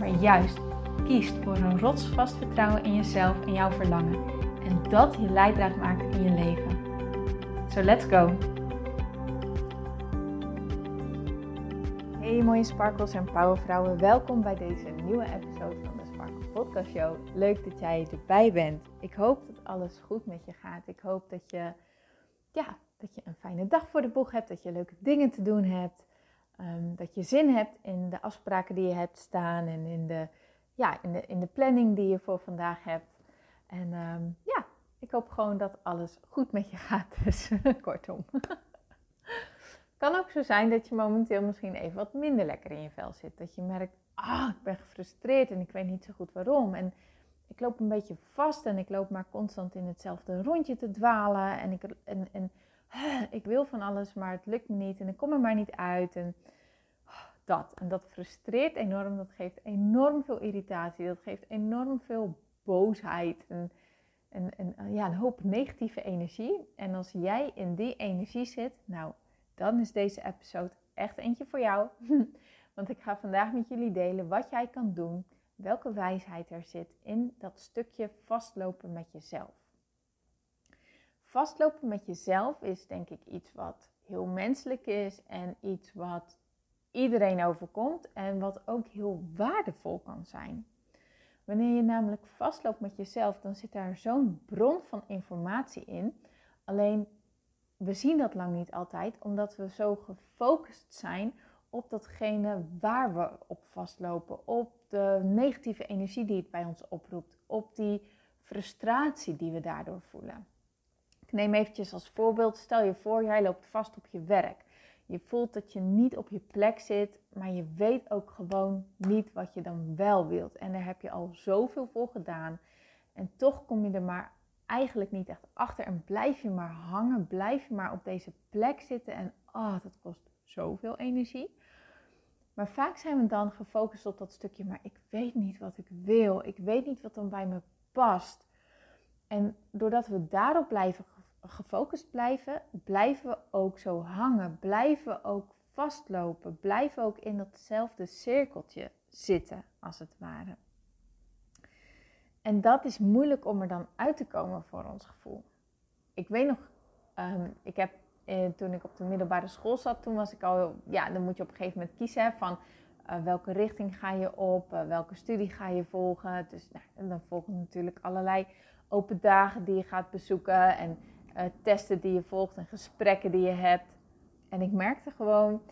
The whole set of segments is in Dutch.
maar juist kiest voor een rotsvast vertrouwen in jezelf en jouw verlangen. En dat je leidraad maakt in je leven. So let's go! Hey mooie sparkles en powervrouwen, welkom bij deze nieuwe episode van de Sparkle Podcast Show. Leuk dat jij erbij bent. Ik hoop dat alles goed met je gaat. Ik hoop dat je, ja, dat je een fijne dag voor de boeg hebt, dat je leuke dingen te doen hebt. Ehm, dat je zin hebt in de afspraken die je hebt staan en in de, ja, in de, in de planning die je voor vandaag hebt. En ehm, ja, ik hoop gewoon dat alles goed met je gaat. Dus kortom. kan ook zo zijn dat je momenteel misschien even wat minder lekker in je vel zit. Dat je merkt, ah, ik ben gefrustreerd en ik weet niet zo goed waarom. En ik loop een beetje vast en ik loop maar constant in hetzelfde rondje te dwalen. En ik, en, en ik wil van alles, maar het lukt me niet en ik kom er maar niet uit. En dat. En dat frustreert enorm. Dat geeft enorm veel irritatie. Dat geeft enorm veel boosheid. En, en, en eh, ja, een hoop negatieve energie. En als jij in die energie zit, nou, dan is deze episode echt eentje voor jou. Want ik ga vandaag met jullie delen wat jij kan doen, welke wijsheid er zit in dat stukje vastlopen met jezelf. Vastlopen met jezelf is denk ik iets wat heel menselijk is en iets wat iedereen overkomt en wat ook heel waardevol kan zijn. Wanneer je namelijk vastloopt met jezelf, dan zit daar zo'n bron van informatie in. Alleen we zien dat lang niet altijd, omdat we zo gefocust zijn op datgene waar we op vastlopen, op de negatieve energie die het bij ons oproept, op die frustratie die we daardoor voelen. Ik neem eventjes als voorbeeld, stel je voor, jij loopt vast op je werk. Je voelt dat je niet op je plek zit, maar je weet ook gewoon niet wat je dan wel wilt. En daar heb je al zoveel voor gedaan. En toch kom je er maar eigenlijk niet echt achter en blijf je maar hangen, blijf je maar op deze plek zitten. En oh, dat kost zoveel energie. Maar vaak zijn we dan gefocust op dat stukje, maar ik weet niet wat ik wil. Ik weet niet wat dan bij me past. En doordat we daarop blijven gefocust blijven, blijven we ook zo hangen, blijven we ook vastlopen, blijven we ook in datzelfde cirkeltje zitten, als het ware. En dat is moeilijk om er dan uit te komen voor ons gevoel. Ik weet nog, um, ik heb eh, toen ik op de middelbare school zat, toen was ik al, ja, dan moet je op een gegeven moment kiezen van uh, welke richting ga je op, uh, welke studie ga je volgen. Dus nou, dan volgen natuurlijk allerlei open dagen die je gaat bezoeken en uh, testen die je volgt en gesprekken die je hebt. En ik merkte gewoon,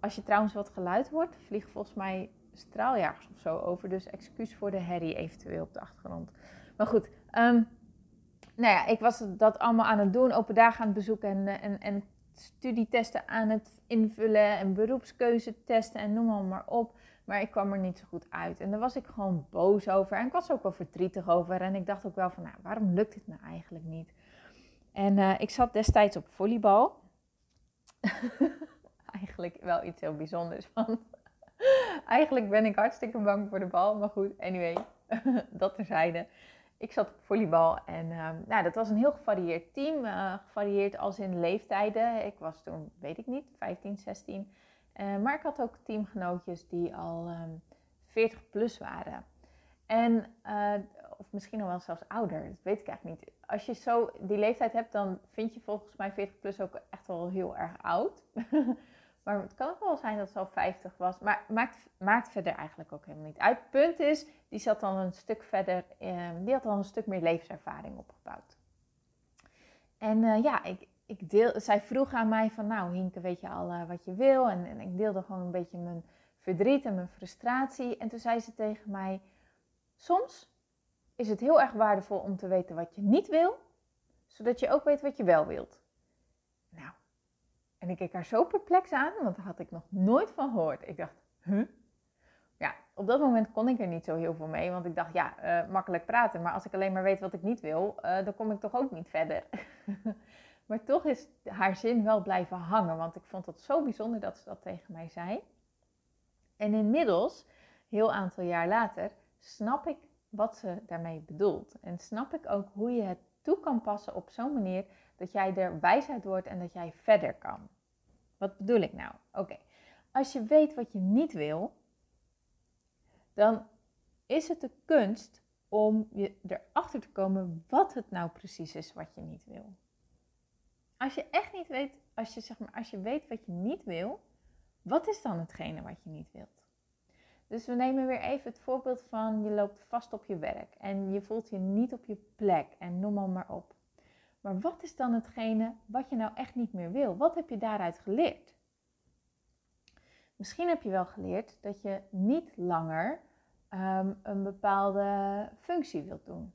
als je trouwens wat geluid hoort, vliegen volgens mij straaljagers of zo over. Dus excuus voor de herrie eventueel op de achtergrond. Maar goed, um, nou ja, ik was dat allemaal aan het doen, open dagen aan het bezoeken en, eh, en, en studietesten aan het invullen en beroepskeuze testen en noem maar op. Maar ik kwam er niet zo goed uit. En daar was ik gewoon boos over. En ik was ook wel verdrietig over. En ik dacht ook wel van, nou, waarom lukt dit nou eigenlijk niet? En uh, ik zat destijds op volleybal. eigenlijk wel iets heel bijzonders. Want eigenlijk ben ik hartstikke bang voor de bal. Maar goed, anyway, dat terzijde. Ik zat op volleybal en uh, nou, dat was een heel gevarieerd team. Uh, gevarieerd als in leeftijden. Ik was toen, weet ik niet, 15, 16. Uh, maar ik had ook teamgenootjes die al um, ehm, 40 plus waren. En, misschien nog wel zelfs ouder, dat weet ik eigenlijk niet. Als je zo die leeftijd hebt, dan vind je volgens mij 40 plus ook echt wel heel erg oud. maar het kan ook wel zijn dat ze al 50 was. Maar maakt, maakt verder eigenlijk ook helemaal niet uit. Het punt is, die zat dan een stuk verder, um, die had al een stuk meer levenservaring opgebouwd. En uh, ja, ik, ik deel, zij vroeg aan mij van, nou Hinke, weet je al uh, wat je wil? En, en, ik deelde gewoon een beetje mijn verdriet en mijn frustratie. En toen zei ze tegen mij, soms is het heel erg waardevol om te weten wat je niet wil, zodat je ook weet wat je wel wilt. Nou, en ik keek haar zo perplex aan, want daar had ik nog nooit van gehoord. Ik dacht, huh? Ja, op dat moment kon ik er niet zo heel veel mee, want ik dacht, ja, uh, makkelijk praten, maar als ik alleen maar weet wat ik niet wil, uh, dan kom ik toch ook niet verder. maar toch is haar zin wel blijven hangen, want ik vond het zo bijzonder dat ze dat tegen mij zei. En inmiddels, heel aantal jaar later, snap ik wat ze daarmee bedoelt. En snap ik ook hoe je het toe kan passen op zo'n manier dat jij er wijsheid wordt en dat jij verder kan. Wat bedoel ik nou? Oké, als je weet wat je niet wil, dan is het de kunst om je erachter te komen wat het nou precies is wat je niet wil. Als je echt niet weet, als je, zeg maar, als je weet wat je niet wil, wat is dan hetgene wat je niet wilt? Dus we nemen weer even het voorbeeld van je loopt vast op je werk en je voelt je niet op je plek en noem maar, maar op. Maar wat is dan hetgene wat je nou echt niet meer wil? Wat heb je daaruit geleerd? Misschien heb je wel geleerd dat je niet langer um, een bepaalde functie wilt doen.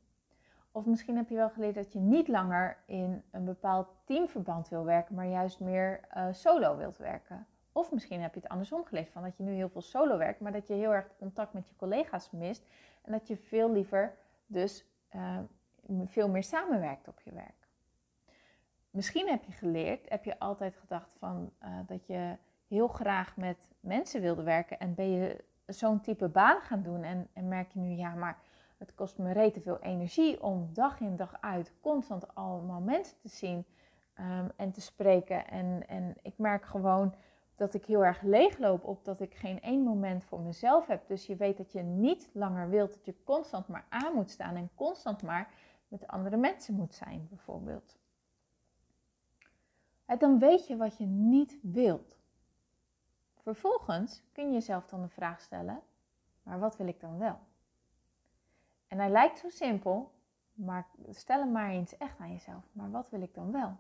Of misschien heb je wel geleerd dat je niet langer in een bepaald teamverband wil werken, maar juist meer uh, solo wilt werken. Of misschien heb je het andersom geleerd, van dat je nu heel veel solo werkt, maar dat je heel erg contact met je collega's mist. En dat je veel liever dus uh, veel meer samenwerkt op je werk. Misschien heb je geleerd, heb je altijd gedacht van, uh, dat je heel graag met mensen wilde werken en ben je zo'n type baan gaan doen en, en merk je nu, ja, maar het kost me rete veel energie om dag in dag uit constant allemaal mensen te zien um, en te spreken. En, en ik merk gewoon dat ik heel erg leegloop op dat ik geen één moment voor mezelf heb. Dus je weet dat je niet langer wilt dat je constant maar aan moet staan en constant maar met andere mensen moet zijn, bijvoorbeeld. En dan weet je wat je niet wilt. Vervolgens kun je jezelf dan de vraag stellen: maar wat wil ik dan wel? En hij lijkt zo simpel, maar stel hem maar eens echt aan jezelf. Maar wat wil ik dan wel?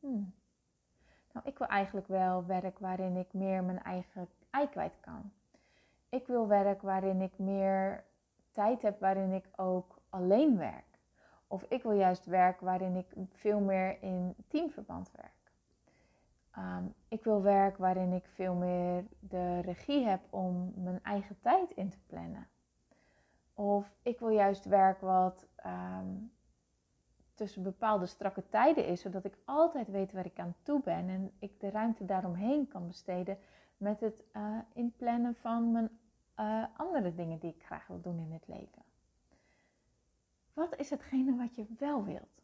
Hmm. Nou, ik wil eigenlijk wel werk waarin ik meer mijn eigen ei kwijt kan. Ik wil werk waarin ik meer tijd heb, waarin ik ook alleen werk. Of ik wil juist werk waarin ik veel meer in teamverband werk. Ehm, ik wil werk waarin ik veel meer de regie heb om mijn eigen tijd in te plannen. Of ik wil juist werk wat ehm, tussen bepaalde strakke tijden is, zodat ik altijd weet waar ik aan toe ben en ik de ruimte daaromheen kan besteden met het uh, inplannen van mijn uh, andere dingen die ik graag wil doen in het leven. Wat is hetgene wat je wel wilt?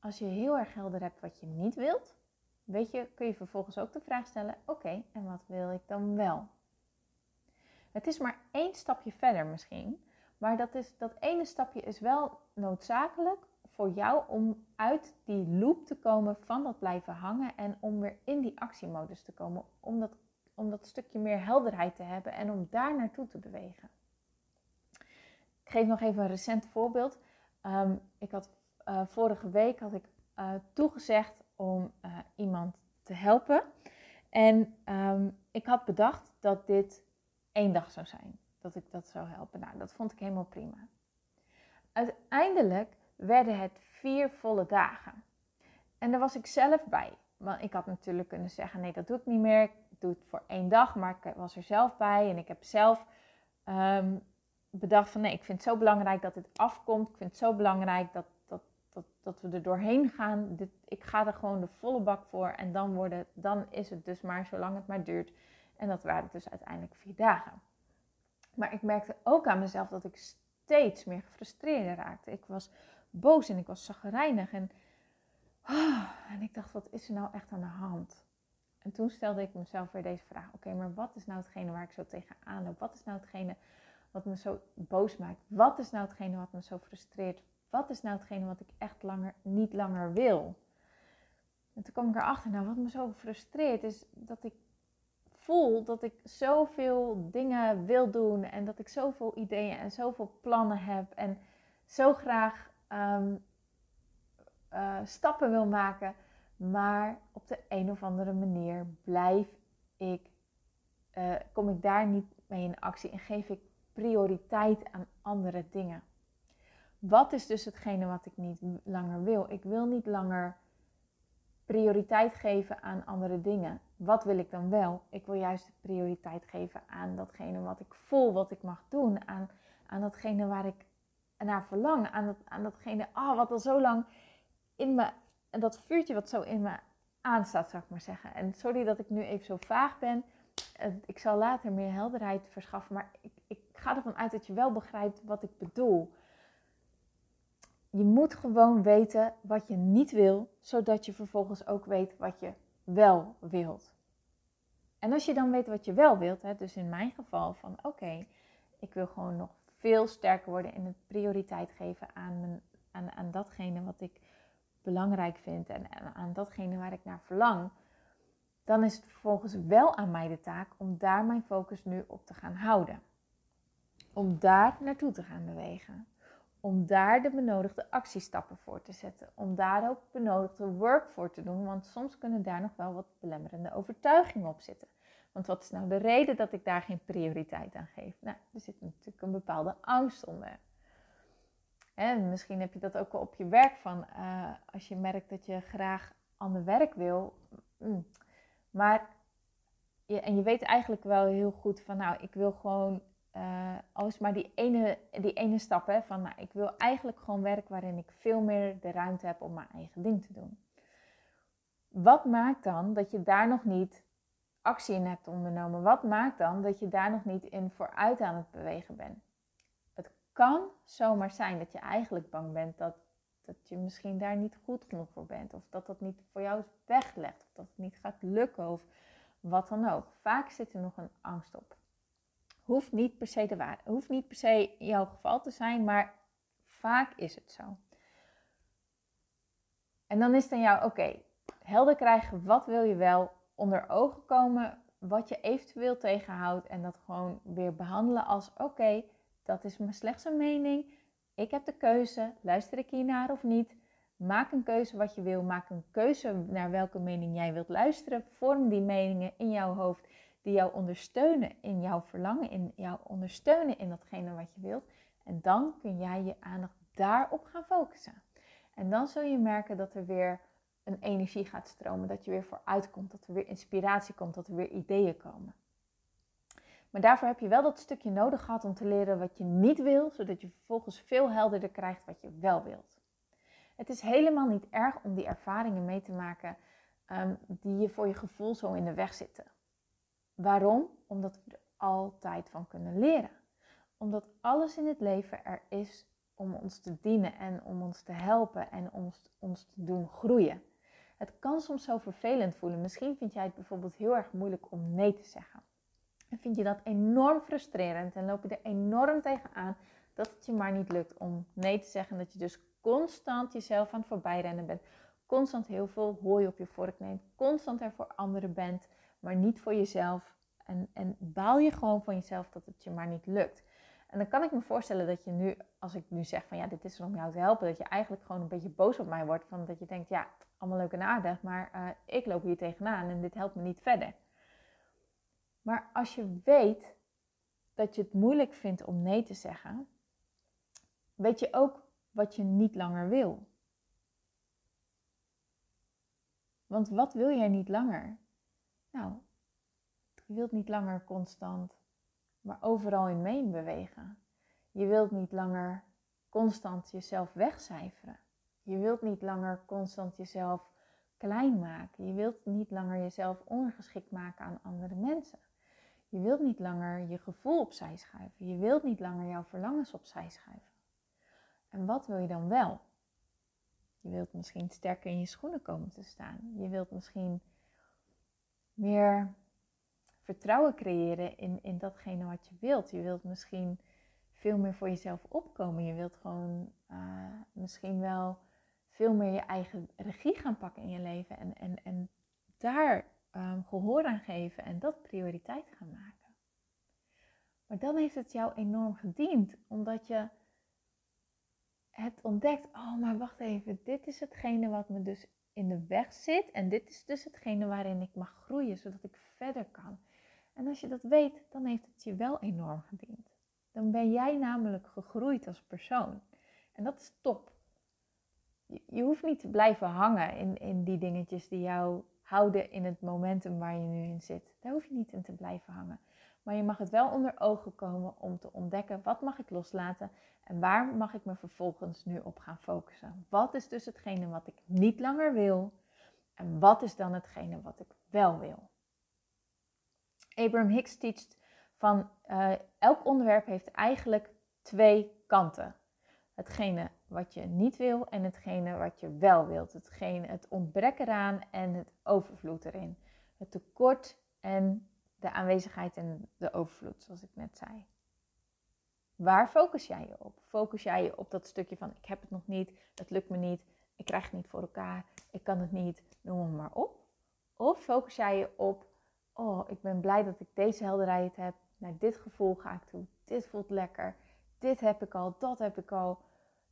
Als je heel erg helder hebt wat je niet wilt, weet je, kun je vervolgens ook de vraag stellen: oké, en wat wil ik dan wel? Het is maar één stapje verder misschien, maar dat, is, dat ene stapje is wel noodzakelijk voor jou om uit die loop te komen van dat blijven hangen en om weer in die actiemodus te komen, om dat, om dat stukje meer helderheid te hebben en om daar naartoe te bewegen. Ik geef nog even een recent voorbeeld. Ehm, ik had, uh, vorige week had ik uh, toegezegd om uh, iemand te helpen. En um, ik had bedacht dat dit één dag zou zijn. Dat ik dat zou helpen. Nou, dat vond ik helemaal prima. Uiteindelijk werden het vier volle dagen. En daar was ik zelf bij. Want ik had natuurlijk kunnen zeggen: nee, dat doe ik niet meer. Ik doe het voor één dag. Maar ik was er zelf bij. En ik heb zelf um, bedacht: van nee, ik vind het zo belangrijk dat dit afkomt. Ik vind het zo belangrijk dat dat, dat we er doorheen gaan. Ik ga er gewoon de volle bak voor en dan, worden, dan is het dus maar zolang het maar duurt. En dat waren dus uiteindelijk vier dagen. Maar ik merkte ook aan mezelf dat ik steeds meer gefrustreerd raakte. Ik was boos en ik was zagrijnig. En, oh, en ik dacht, wat is er nou echt aan de hand? En toen stelde ik mezelf weer deze vraag. Oké, maar wat is nou hetgene waar ik zo tegenaan loop? Wat is nou hetgene wat me zo boos maakt? Wat is nou hetgene wat me zo frustreert? wat is nou hetgene wat ik echt langer, niet langer wil? En toen kwam ik erachter, nou wat me zo frustreert is dat ik voel dat ik zoveel dingen wil doen en dat ik zoveel ideeën en zoveel plannen heb en zo graag ehm, eh, stappen wil maken, maar op de een of andere manier blijf ik, uh, kom ik daar niet mee in actie en geef ik prioriteit aan andere dingen. Wat is dus hetgene wat ik niet langer wil? Ik wil niet langer prioriteit geven aan andere dingen. wat wil ik dan wel? Ik wil juist prioriteit geven aan datgene wat ik voel, wat ik mag doen. Aan, aan datgene waar ik naar verlang. Aan, dat, aan datgene oh, wat al zo lang in me... En dat vuurtje wat zo in me aanstaat, zou ik maar zeggen. En sorry dat ik nu even zo vaag ben. Ik zal later meer helderheid verschaffen. Maar ik, ik ga ervan uit dat je wel begrijpt wat ik bedoel. Je moet gewoon weten wat je niet wil, zodat je vervolgens ook weet wat je wel wilt. En als je dan weet wat je wel wilt, hè, dus in mijn geval van oké, ik wil gewoon nog veel sterker worden in het prioriteit geven aan, mijn, aan, aan datgene wat ik belangrijk vind en, en aan datgene waar ik naar verlang, dan is het vervolgens wel aan mij de taak om daar mijn focus nu op te gaan houden. Om daar naartoe te gaan bewegen om daar de benodigde actiestappen voor te zetten. Om daar ook benodigde work voor te doen, want soms kunnen daar nog wel wat belemmerende overtuigingen op zitten. Want wat is nou de reden dat ik daar geen prioriteit aan geef? Nou, er zit natuurlijk een bepaalde angst onder. En misschien heb je dat ook op je werk van uh, als je merkt dat je graag ander werk wil. Mm, maar en je weet eigenlijk wel heel goed van nou, ik wil gewoon uh, als maar die ene, die ene stap hè, van nou, ik wil eigenlijk gewoon werk waarin ik veel meer de ruimte heb om mijn eigen ding te doen. Wat maakt dan dat je daar nog niet actie in hebt ondernomen? Wat maakt dan dat je daar nog niet in vooruit aan het bewegen bent? Het kan zomaar zijn dat je eigenlijk bang bent dat, dat je misschien daar niet goed genoeg voor bent. Of dat dat niet voor jou is weggelegd. Of dat het niet gaat lukken of wat dan ook. Vaak zit er nog een angst op. Hoeft niet per se de hoeft niet per se jouw geval te zijn, maar vaak is het zo. En dan is het aan jou, oké, helder krijgen, wat wil je wel, onder ogen komen, wat je eventueel tegenhoudt en dat gewoon weer behandelen als, oké, dat is mijn slechts een mening, ik heb de keuze, luister ik hier naar of niet. Maak een keuze wat je wil, maak een keuze naar welke mening jij wilt luisteren, vorm die meningen in jouw hoofd die jou ondersteunen in jouw verlangen, in jou ondersteunen in datgene wat je wilt. En dan kun jij je aandacht daarop gaan focussen. En dan zul je merken dat er weer een energie gaat stromen, dat je weer vooruit komt, dat er weer inspiratie komt, dat er weer ideeën komen. Maar daarvoor heb je wel dat stukje nodig gehad om te leren wat je niet wil, zodat je vervolgens veel helderder krijgt wat je wel wilt. Het is helemaal niet erg om die ervaringen mee te maken ehm, die je voor je gevoel zo in de weg zitten. Waarom? Omdat we er altijd van kunnen leren. Omdat alles in het leven er is om ons te dienen en om ons te helpen en ons, ons te doen groeien. Het kan soms zo vervelend voelen. Misschien vind jij het bijvoorbeeld heel erg moeilijk om nee te zeggen. En vind je dat enorm frustrerend en loop je er enorm tegenaan dat het je maar niet lukt om nee te zeggen. Dat je dus constant jezelf aan het voorbijrennen bent. Constant heel veel hooi op je vork neemt. Constant er voor anderen bent maar niet voor jezelf. En, en baal je gewoon van jezelf dat het je maar niet lukt. En dan kan ik me voorstellen dat je nu, als ik nu zeg van ja, dit is er om jou te helpen, dat je eigenlijk gewoon een beetje boos op mij wordt. Van dat je denkt, ja, allemaal leuk en maar uh, ik loop hier tegenaan en dit helpt me niet verder. Maar als je weet dat je het moeilijk vindt om nee te zeggen, weet je ook wat je niet langer wil. Want wat wil jij niet langer? Nou, je wilt niet langer constant, maar overal in mee bewegen. Je wilt niet langer constant jezelf wegcijferen. Je wilt niet langer constant jezelf klein maken. Je wilt niet langer jezelf ongeschikt maken aan andere mensen. Je wilt niet langer je gevoel opzij schuiven. Je wilt niet langer jouw verlangens opzij schuiven. En wat wil je dan wel? Je wilt misschien sterker in je schoenen komen te staan. Je wilt misschien meer vertrouwen creëren in, in datgene wat je wilt. Je wilt misschien veel meer voor jezelf opkomen. Je wilt gewoon uh, misschien wel veel meer je eigen regie gaan pakken in je leven. En, en, en daar um, gehoor aan geven en dat prioriteit gaan maken. Maar dan heeft het jou enorm gediend, omdat je hebt ontdekt: oh, maar wacht even, dit is hetgene wat me dus in de weg zit. En dit is dus hetgene waarin ik mag groeien, zodat ik verder kan. En als je dat weet, dan heeft het je wel enorm gediend. Dan ben jij namelijk gegroeid als persoon. En dat is top. Je, je hoeft niet te blijven hangen in, in die dingetjes die jou houden in het momentum waar je nu in zit. Daar hoef je niet in te blijven hangen. Maar je mag het wel onder ogen komen om te ontdekken wat mag ik loslaten en waar mag ik me vervolgens nu op gaan focussen. Wat is dus hetgene wat ik niet langer wil en wat is dan hetgene wat ik wel wil. Abraham Hicks teacht van uh, elk onderwerp heeft eigenlijk twee kanten. Hetgene wat je niet wil en hetgene wat je wel wilt. Hetgene, het ontbrek eraan en het overvloed erin. Het tekort en de aanwezigheid en de overvloed, zoals ik net zei. Waar focus jij je op? Focus jij je op dat stukje van ik heb het nog niet, het lukt me niet, ik krijg het niet voor elkaar, ik kan het niet, noem maar op. Of focus jij je op, oh ik ben blij dat ik deze helderheid heb, naar dit gevoel ga ik toe, dit voelt lekker, dit heb ik al, dat heb ik al,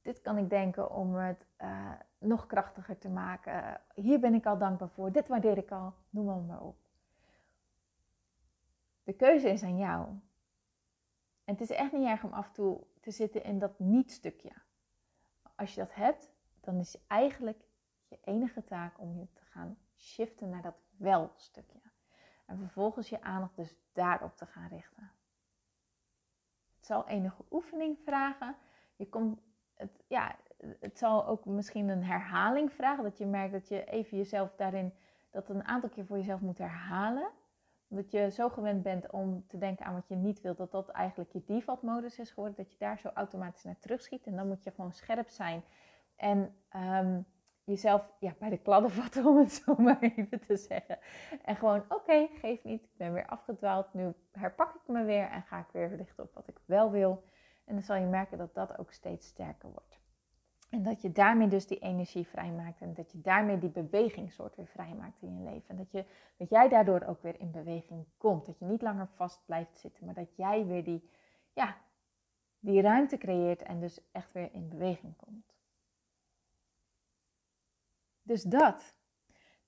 dit kan ik denken om het uh, nog krachtiger te maken. Hier ben ik al dankbaar voor, dit waardeer ik al, noem maar op. De keuze is aan jou. En het is echt niet erg om af en toe te zitten in dat niet-stukje. Als je dat hebt, dan is eigenlijk je enige taak om je te gaan shiften naar dat wel-stukje. En vervolgens je aandacht dus daarop te gaan richten. Het zal enige oefening vragen. Je komt, het, ja, het zal ook misschien een herhaling vragen. Dat je merkt dat je even jezelf daarin, dat een aantal keer voor jezelf moet herhalen omdat je zo gewend bent om te denken aan wat je niet wilt, dat dat eigenlijk je default modus is geworden, dat je daar zo automatisch naar terugschiet. En dan moet je gewoon scherp zijn en ehm, jezelf ja, bij de kladden vatten, om het zo maar even te zeggen. En gewoon, oké, geef niet, ik ben weer afgedwaald, nu herpak ik me weer en ga ik weer richten op wat ik wel wil. En dan zal je merken dat dat ook steeds sterker wordt. En dat je daarmee dus die energie vrijmaakt. En dat je daarmee die bewegingssoort weer vrijmaakt in je leven. En dat, je, dat jij daardoor ook weer in beweging komt. Dat je niet langer vast blijft zitten. Maar dat jij weer die, ja, die ruimte creëert en dus echt weer in beweging komt. Dus dat.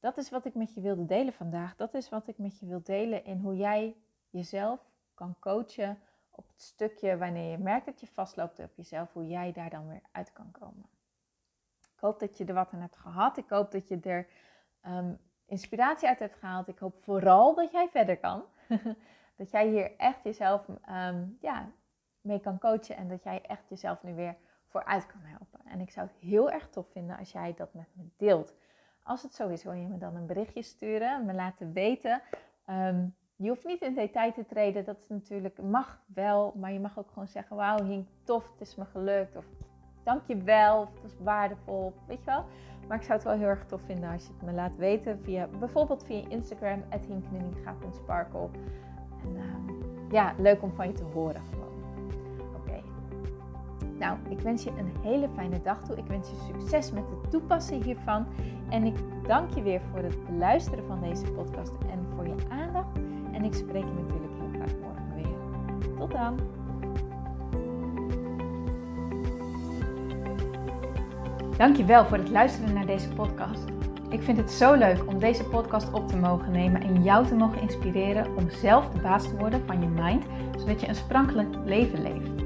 Dat is wat ik met je wilde delen vandaag. Dat is wat ik met je wil delen in hoe jij jezelf kan coachen op het stukje wanneer je merkt dat je vastloopt op jezelf, hoe jij daar dan weer uit kan komen. Ik hoop dat je er wat aan hebt gehad. Ik hoop dat je er ehm, inspiratie uit hebt gehaald. Ik hoop vooral dat jij verder kan. dat jij hier echt jezelf um, ja, mee kan coachen en dat jij echt jezelf nu weer vooruit kan helpen. En ik zou het heel erg tof vinden als jij dat met me deelt. Als het zo is, wil je me dan een berichtje sturen, me laten weten. Um, je hoeft niet in detail te treden, dat is natuurlijk, mag wel, maar je mag ook gewoon zeggen, wauw, Hink, tof, het is me gelukt. Of dankjewel, of het is waardevol, weet je wel. Maar ik zou het wel heel erg tof vinden als je het me laat weten via bijvoorbeeld via Instagram, hinkninninga.sparkle. En uh, ja, leuk om van je te horen. Nou, ik wens je een hele fijne dag toe. Ik wens je succes met het toepassen hiervan. En ik dank je weer voor het luisteren van deze podcast en voor je aandacht. En ik spreek je natuurlijk heel graag morgen weer. Tot dan! Dankjewel voor het luisteren naar deze podcast. Ik vind het zo leuk om deze podcast op te mogen nemen en jou te mogen inspireren om zelf de baas te worden van je mind, zodat je een sprankelijk leven leeft.